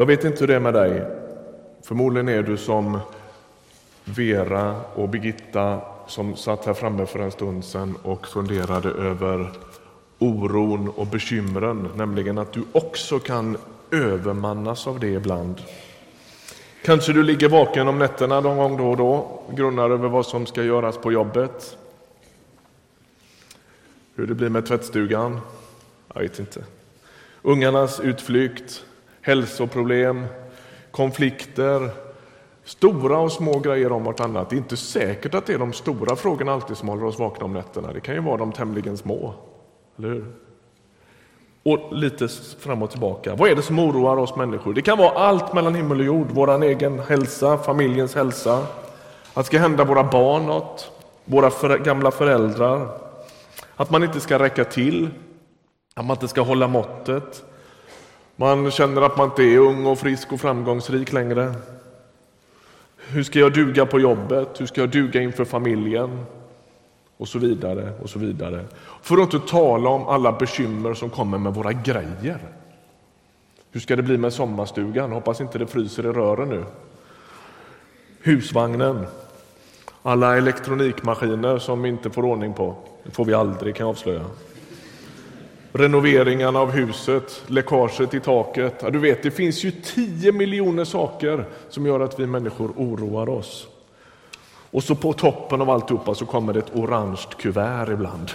Jag vet inte hur det är med dig. Förmodligen är du som Vera och Birgitta som satt här framme för en stund sedan och funderade över oron och bekymren, nämligen att du också kan övermannas av det ibland. Kanske du ligger vaken om nätterna någon gång då och då, grunnar över vad som ska göras på jobbet. Hur det blir med tvättstugan? Jag vet inte. Ungarnas utflykt, hälsoproblem, konflikter, stora och små grejer om vartannat. Det är inte säkert att det är de stora frågorna alltid som håller oss vakna om nätterna. Det kan ju vara de tämligen små. Eller hur? Och lite fram och tillbaka. Vad är det som oroar oss människor? Det kan vara allt mellan himmel och jord. Vår egen hälsa, familjens hälsa. Att ska hända våra barn något. Våra för, gamla föräldrar. Att man inte ska räcka till. Att man inte ska hålla måttet. Man känner att man inte är ung och frisk och framgångsrik längre. Hur ska jag duga på jobbet? Hur ska jag duga inför familjen? Och så vidare och så vidare. För att inte tala om alla bekymmer som kommer med våra grejer. Hur ska det bli med sommarstugan? Hoppas inte det fryser i rören nu. Husvagnen. Alla elektronikmaskiner som vi inte får ordning på. Det får vi aldrig kan jag avslöja. Renoveringarna av huset, läckaget i taket. Ja, du vet, det finns ju 10 miljoner saker som gör att vi människor oroar oss. Och så på toppen av alltihopa så kommer det ett orange kuvert ibland.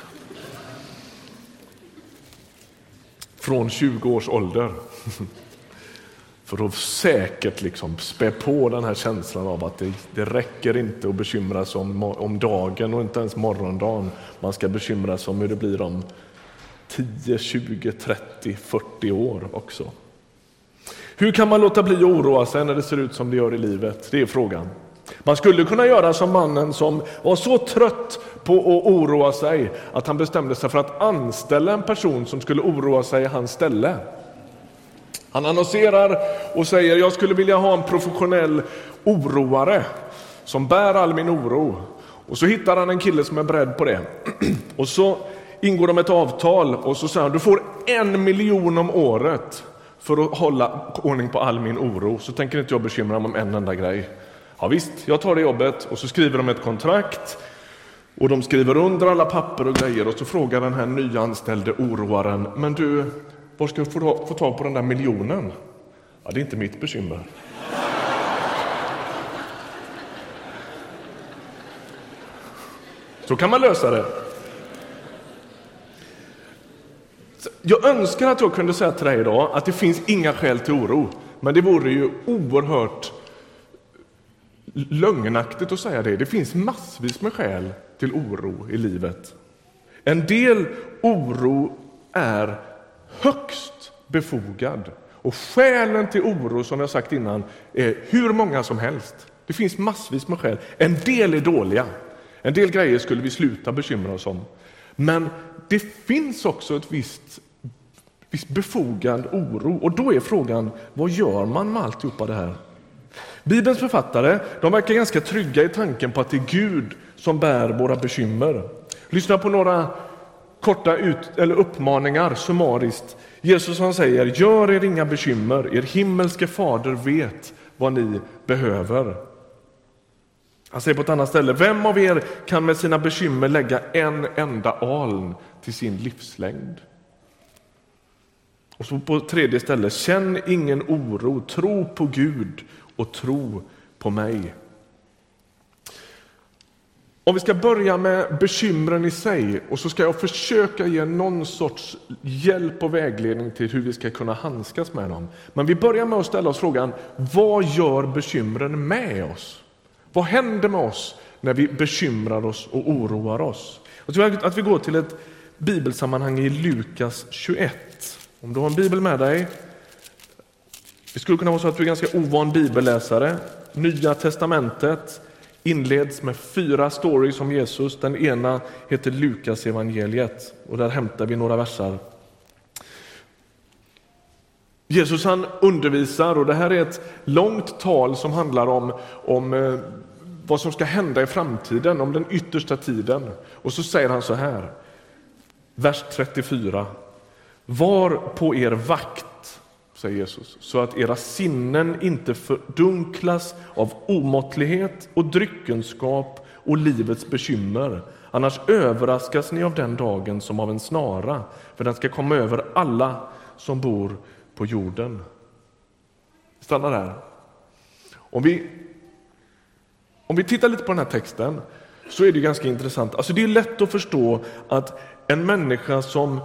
Från 20 års ålder. För att säkert liksom spä på den här känslan av att det, det räcker inte att bekymra sig om, om dagen och inte ens morgondagen. Man ska bekymra sig om hur det blir om 10, 20, 30, 40 år också. Hur kan man låta bli att oroa sig när det ser ut som det gör i livet? Det är frågan. Man skulle kunna göra som mannen som var så trött på att oroa sig att han bestämde sig för att anställa en person som skulle oroa sig i hans ställe. Han annonserar och säger jag skulle vilja ha en professionell oroare som bär all min oro. Och så hittar han en kille som är beredd på det. Och så ingår de ett avtal och så säger han du får en miljon om året för att hålla ordning på all min oro. Så tänker inte jag bekymra mig om en enda grej. Ja, visst, jag tar det jobbet och så skriver de ett kontrakt och de skriver under alla papper och grejer och så frågar den här nyanställde oroaren, men du, var ska jag få, få tag på den där miljonen? Ja, det är inte mitt bekymmer. Så kan man lösa det. Jag önskar att jag kunde säga till dig idag att det finns inga skäl till oro, men det vore ju oerhört lögnaktigt att säga det. Det finns massvis med skäl till oro i livet. En del oro är högst befogad. Och skälen till oro, som jag sagt innan, är hur många som helst. Det finns massvis med skäl. En del är dåliga. En del grejer skulle vi sluta bekymra oss om. Men det finns också ett visst, viss befogad oro. Och då är frågan, vad gör man med alltihopa det här? Bibelns författare de verkar ganska trygga i tanken på att det är Gud som bär våra bekymmer. Lyssna på några korta ut, eller uppmaningar summariskt. Jesus han säger, gör er inga bekymmer, er himmelske fader vet vad ni behöver. Han säger på ett annat ställe, vem av er kan med sina bekymmer lägga en enda aln till sin livslängd? Och så på tredje stället, känn ingen oro, tro på Gud och tro på mig. Om vi ska börja med bekymren i sig och så ska jag försöka ge någon sorts hjälp och vägledning till hur vi ska kunna handskas med dem. Men vi börjar med att ställa oss frågan, vad gör bekymren med oss? Vad händer med oss när vi bekymrar oss och oroar oss? Jag tror att vi går till ett bibelsammanhang i Lukas 21. Om du har en bibel med dig det skulle kunna vara så att du är ganska ovan bibelläsare. Nya testamentet inleds med fyra stories om Jesus. Den ena heter Lukas evangeliet och där hämtar vi några versar. Jesus han undervisar och det här är ett långt tal som handlar om, om eh, vad som ska hända i framtiden, om den yttersta tiden. Och så säger han så här, vers 34. Var på er vakt säger Jesus, så att era sinnen inte fördunklas av omåttlighet och dryckenskap och livets bekymmer. Annars överraskas ni av den dagen som av en snara, för den ska komma över alla som bor på jorden. Stanna där. Om vi, om vi tittar lite på den här texten så är det ganska intressant. Alltså det är lätt att förstå att en människa som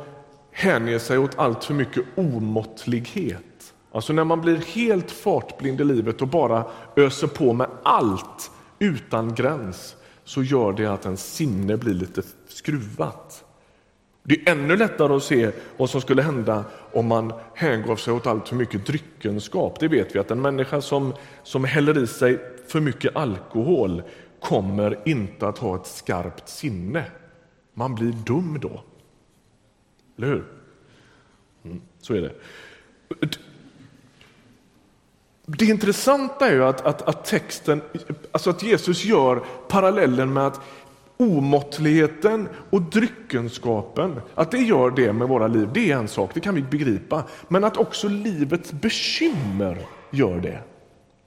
hänger sig åt allt för mycket omåttlighet, alltså när man blir helt fartblind i livet och bara öser på med allt utan gräns, så gör det att ens sinne blir lite skruvat. Det är ännu lättare att se vad som skulle hända om man hängav sig åt allt för mycket dryckenskap. Det vet vi att en människa som, som häller i sig för mycket alkohol kommer inte att ha ett skarpt sinne. Man blir dum då. Eller hur? Mm, så är det. Det intressanta är ju att, att, att, texten, alltså att Jesus gör parallellen med att omåttligheten och dryckenskapen, att det gör det med våra liv, det är en sak, det kan vi begripa. Men att också livets bekymmer gör det.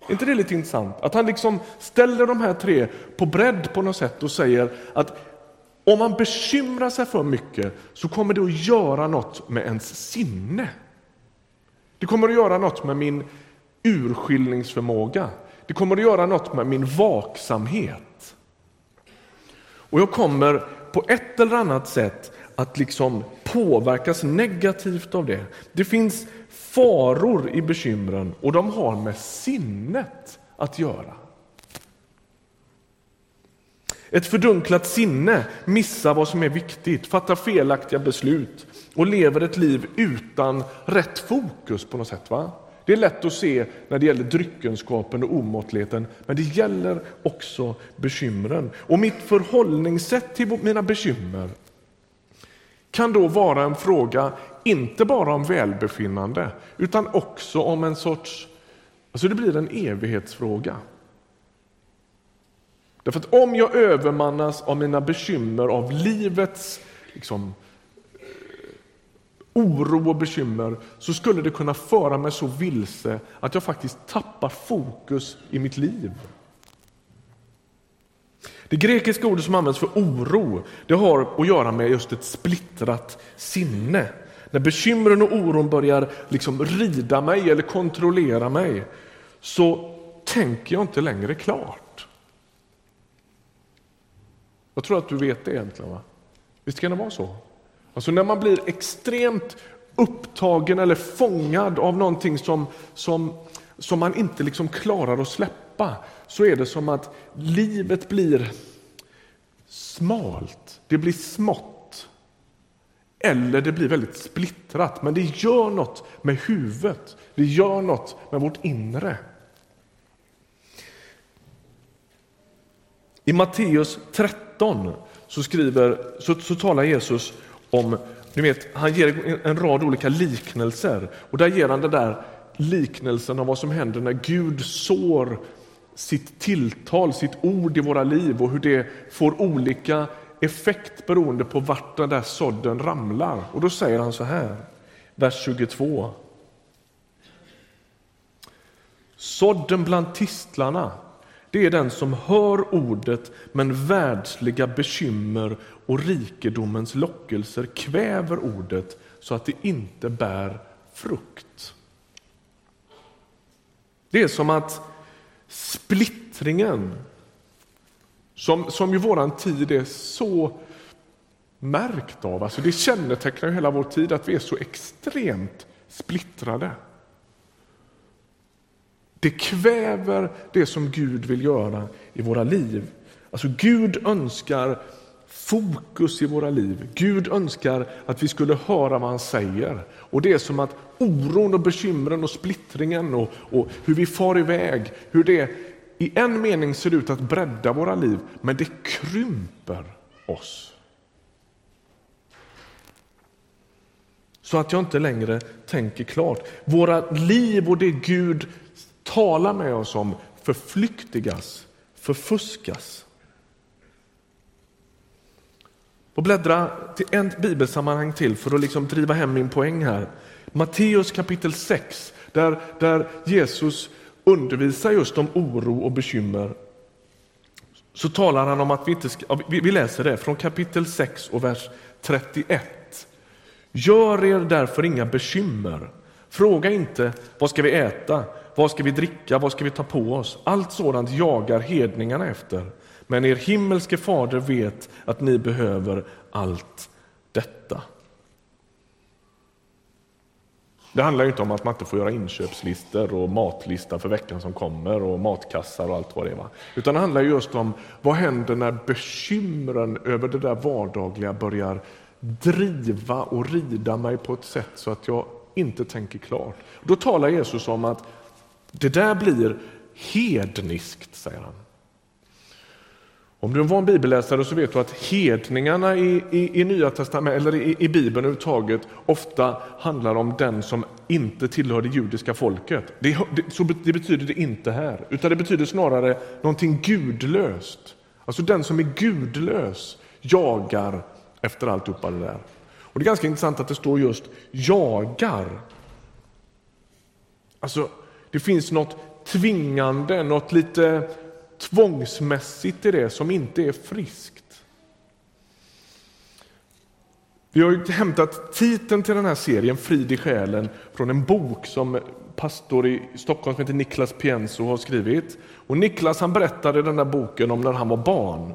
Är inte det lite intressant? Att han liksom ställer de här tre på bredd på något sätt och säger att om man bekymrar sig för mycket så kommer det att göra något med ens sinne. Det kommer att göra något med min urskiljningsförmåga. Det kommer att göra något med min vaksamhet. Och jag kommer på ett eller annat sätt att liksom påverkas negativt av det. Det finns faror i bekymren och de har med sinnet att göra. Ett fördunklat sinne missar vad som är viktigt, fattar felaktiga beslut och lever ett liv utan rätt fokus på något sätt. Va? Det är lätt att se när det gäller dryckenskapen och omåttligheten, men det gäller också bekymren. Och mitt förhållningssätt till mina bekymmer kan då vara en fråga inte bara om välbefinnande, utan också om en sorts, alltså det blir en evighetsfråga. Därför att om jag övermannas av mina bekymmer, av livets liksom, eh, oro och bekymmer, så skulle det kunna föra mig så vilse att jag faktiskt tappar fokus i mitt liv. Det grekiska ordet som används för oro, det har att göra med just ett splittrat sinne. När bekymren och oron börjar liksom rida mig eller kontrollera mig, så tänker jag inte längre klart. Jag tror att du vet det egentligen. Va? Visst kan det vara så? Alltså när man blir extremt upptagen eller fångad av någonting som, som, som man inte liksom klarar att släppa, så är det som att livet blir smalt, det blir smått. Eller det blir väldigt splittrat, men det gör något med huvudet, det gör något med vårt inre. I Matteus 13 så, skriver, så, så talar Jesus om, ni vet, han ger en rad olika liknelser och där ger han den där liknelsen av vad som händer när Gud sår sitt tilltal, sitt ord i våra liv och hur det får olika effekt beroende på vart den där sådden ramlar. Och då säger han så här, vers 22. Sådden bland tistlarna det är den som hör ordet men världsliga bekymmer och rikedomens lockelser kväver ordet så att det inte bär frukt. Det är som att splittringen, som, som ju våran tid är så märkt av, alltså det kännetecknar hela vår tid att vi är så extremt splittrade. Det kväver det som Gud vill göra i våra liv. Alltså Gud önskar fokus i våra liv. Gud önskar att vi skulle höra vad han säger. Och Det är som att oron och bekymren och splittringen och, och hur vi far iväg, hur det i en mening ser ut att bredda våra liv, men det krymper oss. Så att jag inte längre tänker klart. Våra liv och det Gud talar med oss om förflyktigas, förfuskas. Och bläddra till ett bibelsammanhang till för att liksom driva hem min poäng här. Matteus kapitel 6, där, där Jesus undervisar just om oro och bekymmer så talar han om att vi inte ska, vi läser det från kapitel 6 och vers 31. Gör er därför inga bekymmer. Fråga inte vad ska vi äta, vad ska vi dricka, vad ska vi ta på oss? Allt sådant jagar hedningarna efter. Men er himmelske fader vet att ni behöver allt detta. Det handlar inte om att man inte får göra inköpslistor och matlista för veckan som kommer och matkassar och allt vad det är. Utan det handlar just om vad händer när bekymren över det där vardagliga börjar driva och rida mig på ett sätt så att jag inte tänker klart. Då talar Jesus om att det där blir hedniskt, säger han. Om du var en bibelläsare så vet du att hedningarna i, i, i Nya testament, eller i, i Bibeln överhuvudtaget, ofta handlar om den som inte tillhör det judiska folket. Det, det, så, det betyder det inte här, utan det betyder snarare någonting gudlöst. Alltså den som är gudlös jagar efter alltihopa det där. Och det är ganska intressant att det står just jagar. Alltså, det finns något tvingande, något lite tvångsmässigt i det som inte är friskt. Vi har hämtat titeln till den här serien, Frid i själen, från en bok som pastor i Stockholm som heter Niklas Pienso har skrivit. Och Niklas han berättade i den där boken om när han var barn,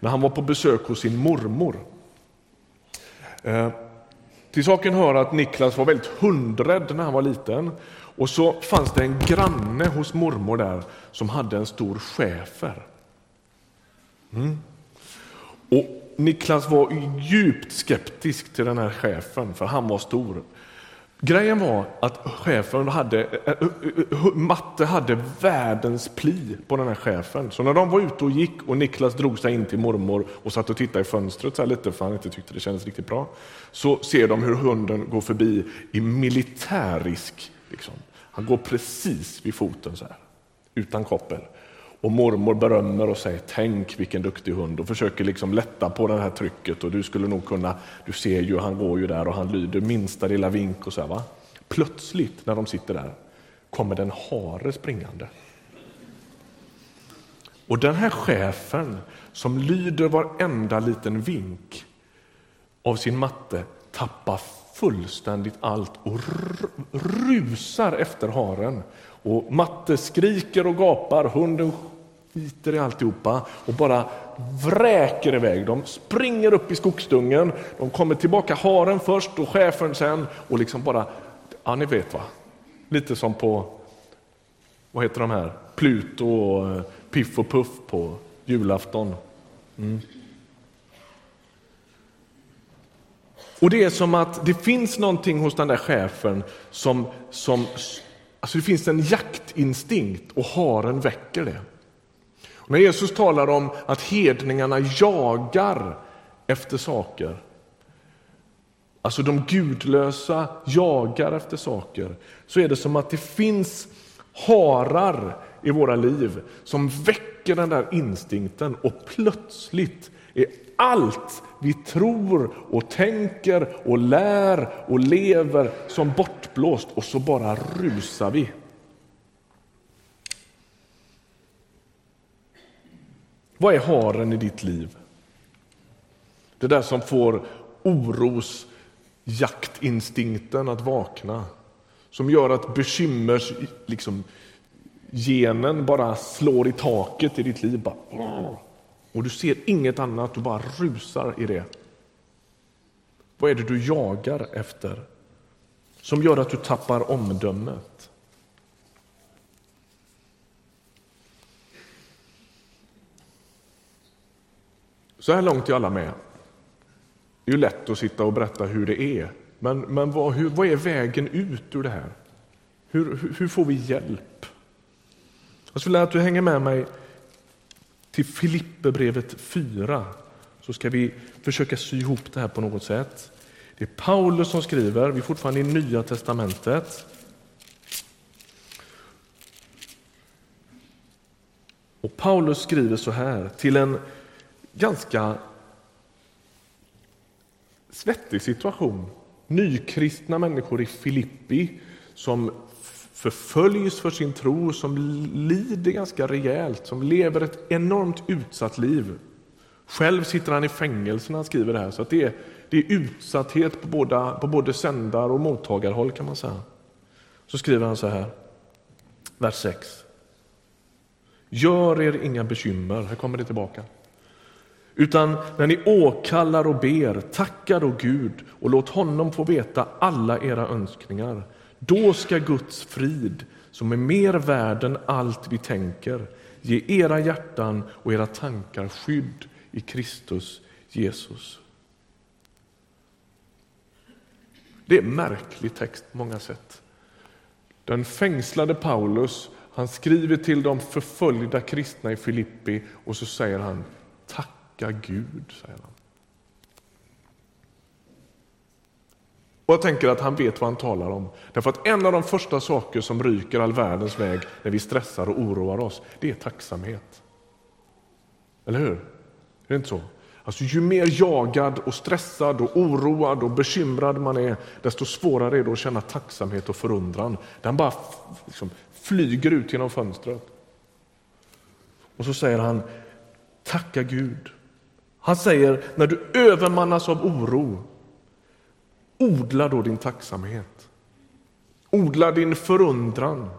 när han var på besök hos sin mormor. Eh, till saken hör att Niklas var väldigt hundrädd när han var liten och så fanns det en granne hos mormor där som hade en stor schäfer. Mm. Och Niklas var djupt skeptisk till den här chefen för han var stor. Grejen var att chefen hade, eh, eh, eh, matte hade världens pli på den här chefen. Så när de var ute och gick och Niklas drog sig in till mormor och satt och tittade i fönstret så lite för han inte tyckte det kändes riktigt bra. Så ser de hur hunden går förbi i militärisk Liksom. Han går precis vid foten så här, utan koppel. Och mormor berömmer och säger tänk vilken duktig hund och försöker liksom lätta på det här trycket och du skulle nog kunna, du ser ju han går ju där och han lyder minsta lilla vink och så här, va. Plötsligt när de sitter där kommer den hare springande. Och den här chefen som lyder varenda liten vink av sin matte tappar fullständigt allt och rusar efter haren. Och Matte skriker och gapar, hunden skiter i alltihopa och bara vräker iväg. De springer upp i skogsdungen, de kommer tillbaka, haren först och chefen sen och liksom bara, ja ni vet va, lite som på, vad heter de här, Pluto och eh, Piff och Puff på julafton. Mm. Och det är som att det finns någonting hos den där chefen som, som alltså det finns en jaktinstinkt och haren väcker det. Och när Jesus talar om att hedningarna jagar efter saker, alltså de gudlösa jagar efter saker, så är det som att det finns harar i våra liv som väcker den där instinkten och plötsligt är allt vi tror och tänker och lär och lever som bortblåst och så bara rusar vi. Vad är haren i ditt liv? Det där som får oros jaktinstinkten att vakna. Som gör att bekymmers, liksom, genen bara slår i taket i ditt liv. Bara, och du ser inget annat, du bara rusar i det. Vad är det du jagar efter som gör att du tappar omdömet? Så här långt är alla med. Det är ju lätt att sitta och berätta hur det är. Men, men vad, hur, vad är vägen ut ur det här? Hur, hur, hur får vi hjälp? Jag skulle vilja att du hänger med mig till Filipperbrevet 4 så ska vi försöka sy ihop det här på något sätt. Det är Paulus som skriver, vi är fortfarande i Nya testamentet. Och Paulus skriver så här till en ganska svettig situation. Nykristna människor i Filippi som förföljs för sin tro, som lider ganska rejält, som lever ett enormt utsatt liv. Själv sitter han i fängelse när han skriver det här, så att det, är, det är utsatthet på, båda, på både sändar och mottagarhåll kan man säga. Så skriver han så här, vers 6. Gör er inga bekymmer, här kommer det tillbaka. Utan när ni åkallar och ber, tacka då Gud och låt honom få veta alla era önskningar. Då ska Guds frid, som är mer värd än allt vi tänker, ge era hjärtan och era tankar skydd i Kristus Jesus. Det är en märklig text på många sätt. Den fängslade Paulus han skriver till de förföljda kristna i Filippi och så säger han Tacka Gud, säger han. Och jag tänker att han vet vad han talar om. Därför att en av de första saker som ryker all världens väg när vi stressar och oroar oss, det är tacksamhet. Eller hur? Är det inte så? Alltså, ju mer jagad, och stressad, och oroad och bekymrad man är, desto svårare är det att känna tacksamhet och förundran. Den bara liksom flyger ut genom fönstret. Och så säger han, tacka Gud. Han säger, när du övermannas av oro, odla då din tacksamhet. Odla din förundran.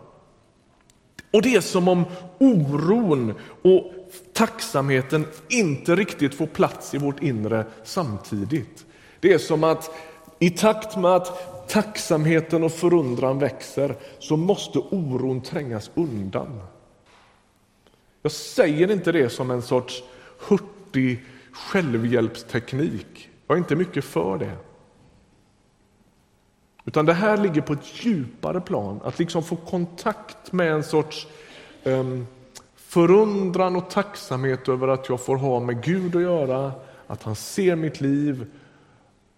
Och det är som om oron och tacksamheten inte riktigt får plats i vårt inre samtidigt. Det är som att i takt med att tacksamheten och förundran växer så måste oron trängas undan. Jag säger inte det som en sorts hurtig självhjälpsteknik. Jag är inte mycket för det. Utan det här ligger på ett djupare plan, att liksom få kontakt med en sorts um, förundran och tacksamhet över att jag får ha med Gud att göra, att han ser mitt liv,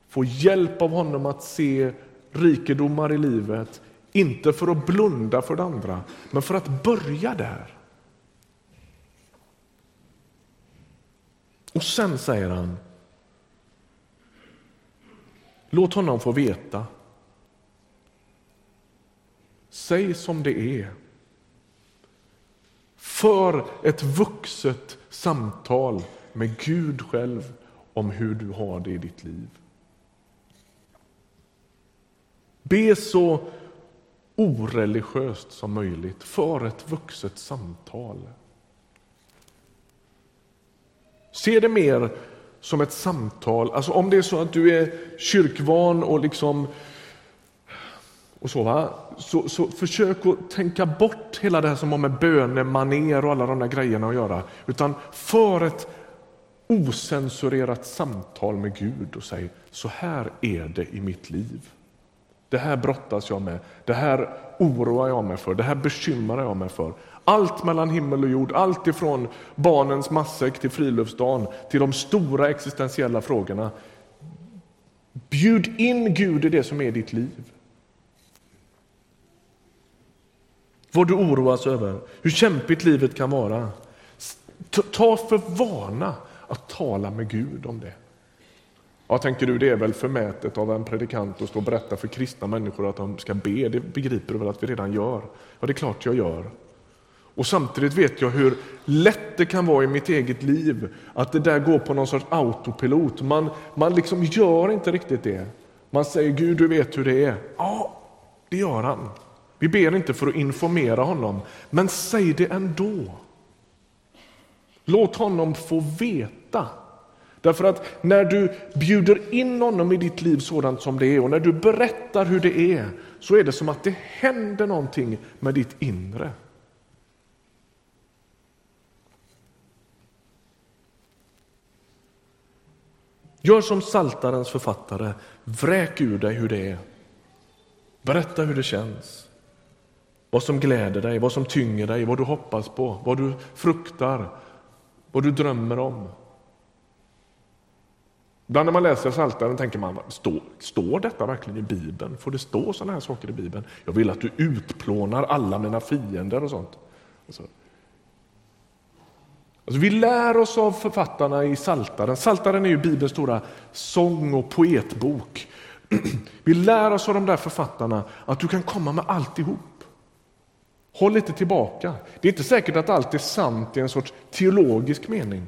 få hjälp av honom att se rikedomar i livet, inte för att blunda för det andra, men för att börja där. Och sen säger han, låt honom få veta. Säg som det är. För ett vuxet samtal med Gud själv om hur du har det i ditt liv. Be så oreligiöst som möjligt. För ett vuxet samtal. Se det mer som ett samtal. Alltså om det är så att du är kyrkvan och liksom och så, va? Så, så försök att tänka bort hela det här som har med bönemaner och alla de där grejerna att göra. Utan för ett osensurerat samtal med Gud och säg så här är det i mitt liv. Det här brottas jag med, det här oroar jag mig för, det här bekymrar jag mig för. Allt mellan himmel och jord, allt ifrån barnens matsäck till friluftsdagen till de stora existentiella frågorna. Bjud in Gud i det som är ditt liv. Vad du oroas över, hur kämpigt livet kan vara. Ta för vana att tala med Gud om det. Ja, tänker du, det är väl förmätet av en predikant att stå och berätta för kristna människor att de ska be. Det begriper du väl att vi redan gör? Ja, det är klart jag gör. Och samtidigt vet jag hur lätt det kan vara i mitt eget liv att det där går på någon sorts autopilot. Man, man liksom gör inte riktigt det. Man säger Gud, du vet hur det är. Ja, det gör han. Vi ber inte för att informera honom, men säg det ändå. Låt honom få veta Därför att när du bjuder in honom i ditt liv sådant som det är och när du berättar hur det är så är det som att det händer någonting med ditt inre. Gör som Saltarens författare, vräk ur dig hur det är. Berätta hur det känns. Vad som gläder dig, vad som tynger dig, vad du hoppas på, vad du fruktar, vad du drömmer om. Ibland när man läser Psaltaren tänker man, står, står detta verkligen i Bibeln? Får det stå sådana här saker i Bibeln? Jag vill att du utplånar alla mina fiender och sånt. Alltså. Alltså, vi lär oss av författarna i Saltaren. Saltaren är ju Bibelns stora sång och poetbok. Vi lär oss av de där författarna att du kan komma med alltihop. Håll lite tillbaka. Det är inte säkert att allt är sant i en sorts teologisk mening.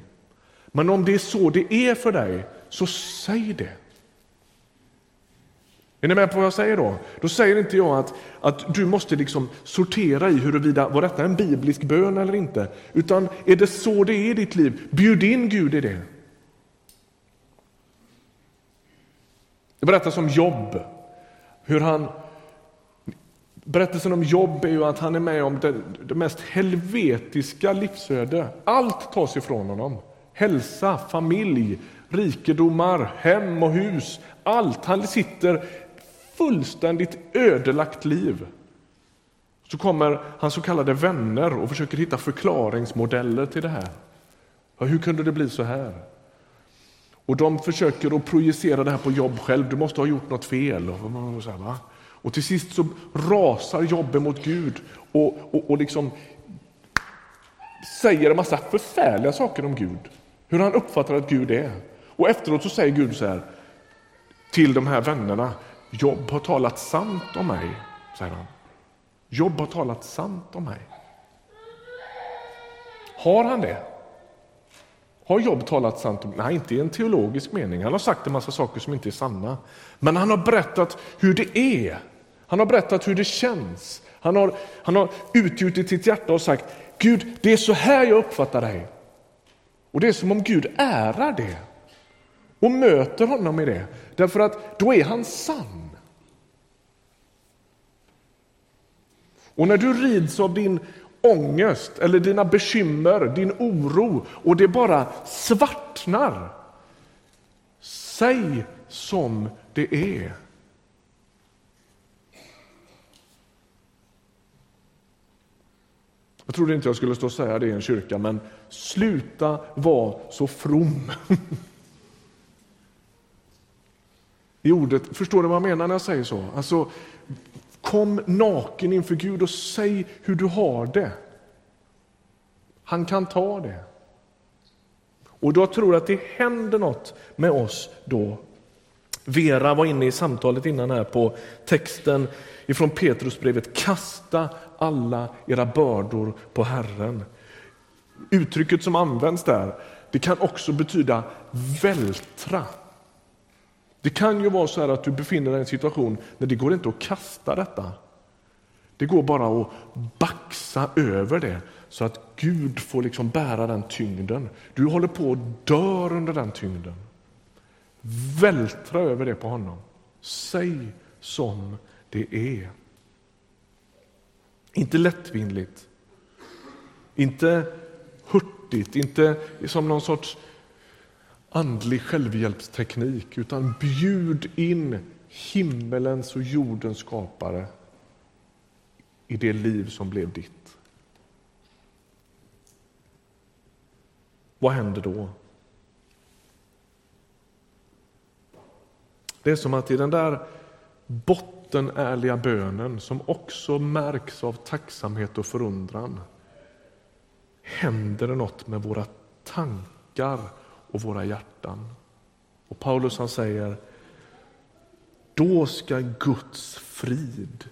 Men om det är så det är för dig, så säg det. Är ni med på vad jag säger då? Då säger inte jag att, att du måste liksom sortera i huruvida var detta en biblisk bön eller inte. Utan är det så det är i ditt liv, bjud in Gud i det. Det berättas om Jobb, hur han Berättelsen om Jobb är ju att han är med om det, det mest helvetiska livsöde. Allt tas ifrån honom. Hälsa, familj, rikedomar, hem och hus. Allt. Han sitter fullständigt ödelagt liv. Så kommer hans så kallade vänner och försöker hitta förklaringsmodeller till det här. Ja, hur kunde det bli så här? Och de försöker att projicera det här på jobb själv. Du måste ha gjort något fel. Och, så här, va? Och till sist så rasar Jobbe mot Gud och, och, och liksom säger en massa förfärliga saker om Gud. Hur han uppfattar att Gud är. Och efteråt så säger Gud så här till de här vännerna. Jobb har talat sant om mig, säger han. Jobb har talat sant om mig. Har han det? Har Jobb talat sant om mig? Nej, inte i en teologisk mening. Han har sagt en massa saker som inte är sanna. Men han har berättat hur det är. Han har berättat hur det känns. Han har, han har utgjutit sitt hjärta och sagt Gud, det är så här jag uppfattar dig. Och det är som om Gud ärar det och möter honom i det. Därför att då är han sann. Och när du rids av din ångest eller dina bekymmer, din oro och det bara svartnar. Säg som det är. Jag trodde inte jag skulle stå och säga det i en kyrka, men sluta vara så from. I ordet, förstår du vad jag menar när jag säger så? Alltså, kom naken inför Gud och säg hur du har det. Han kan ta det. Och då tror jag att det händer något med oss då. Vera var inne i samtalet innan här på texten ifrån Petrusbrevet. Kasta alla era bördor på Herren. Uttrycket som används där, det kan också betyda vältra. Det kan ju vara så att du befinner dig i en situation där det går inte att kasta detta. Det går bara att baxa över det så att Gud får liksom bära den tyngden. Du håller på att dö under den tyngden. Vältra över det på honom. Säg som det är. Inte lättvindigt, inte hurtigt, inte som någon sorts andlig självhjälpsteknik, utan bjud in himmelens och jordens skapare i det liv som blev ditt. Vad händer då? Det är som att i den där bottenärliga bönen som också märks av tacksamhet och förundran händer det något med våra tankar och våra hjärtan. Och Paulus han säger, då ska Guds frid,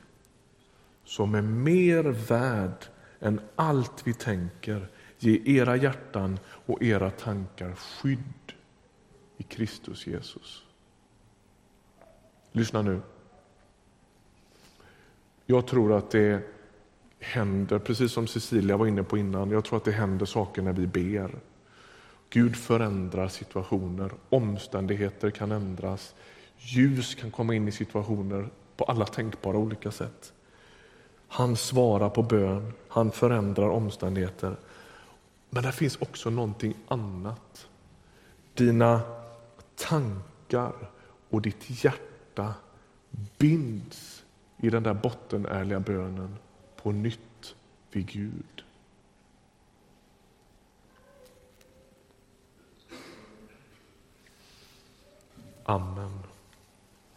som är mer värd än allt vi tänker, ge era hjärtan och era tankar skydd i Kristus Jesus. Lyssna nu. Jag tror att det händer, precis som Cecilia var inne på innan, jag tror att det händer saker när vi ber. Gud förändrar situationer, omständigheter kan ändras, ljus kan komma in i situationer på alla tänkbara olika sätt. Han svarar på bön, han förändrar omständigheter. Men det finns också någonting annat. Dina tankar och ditt hjärta binds i den där bottenärliga bönen på nytt vid Gud. Amen.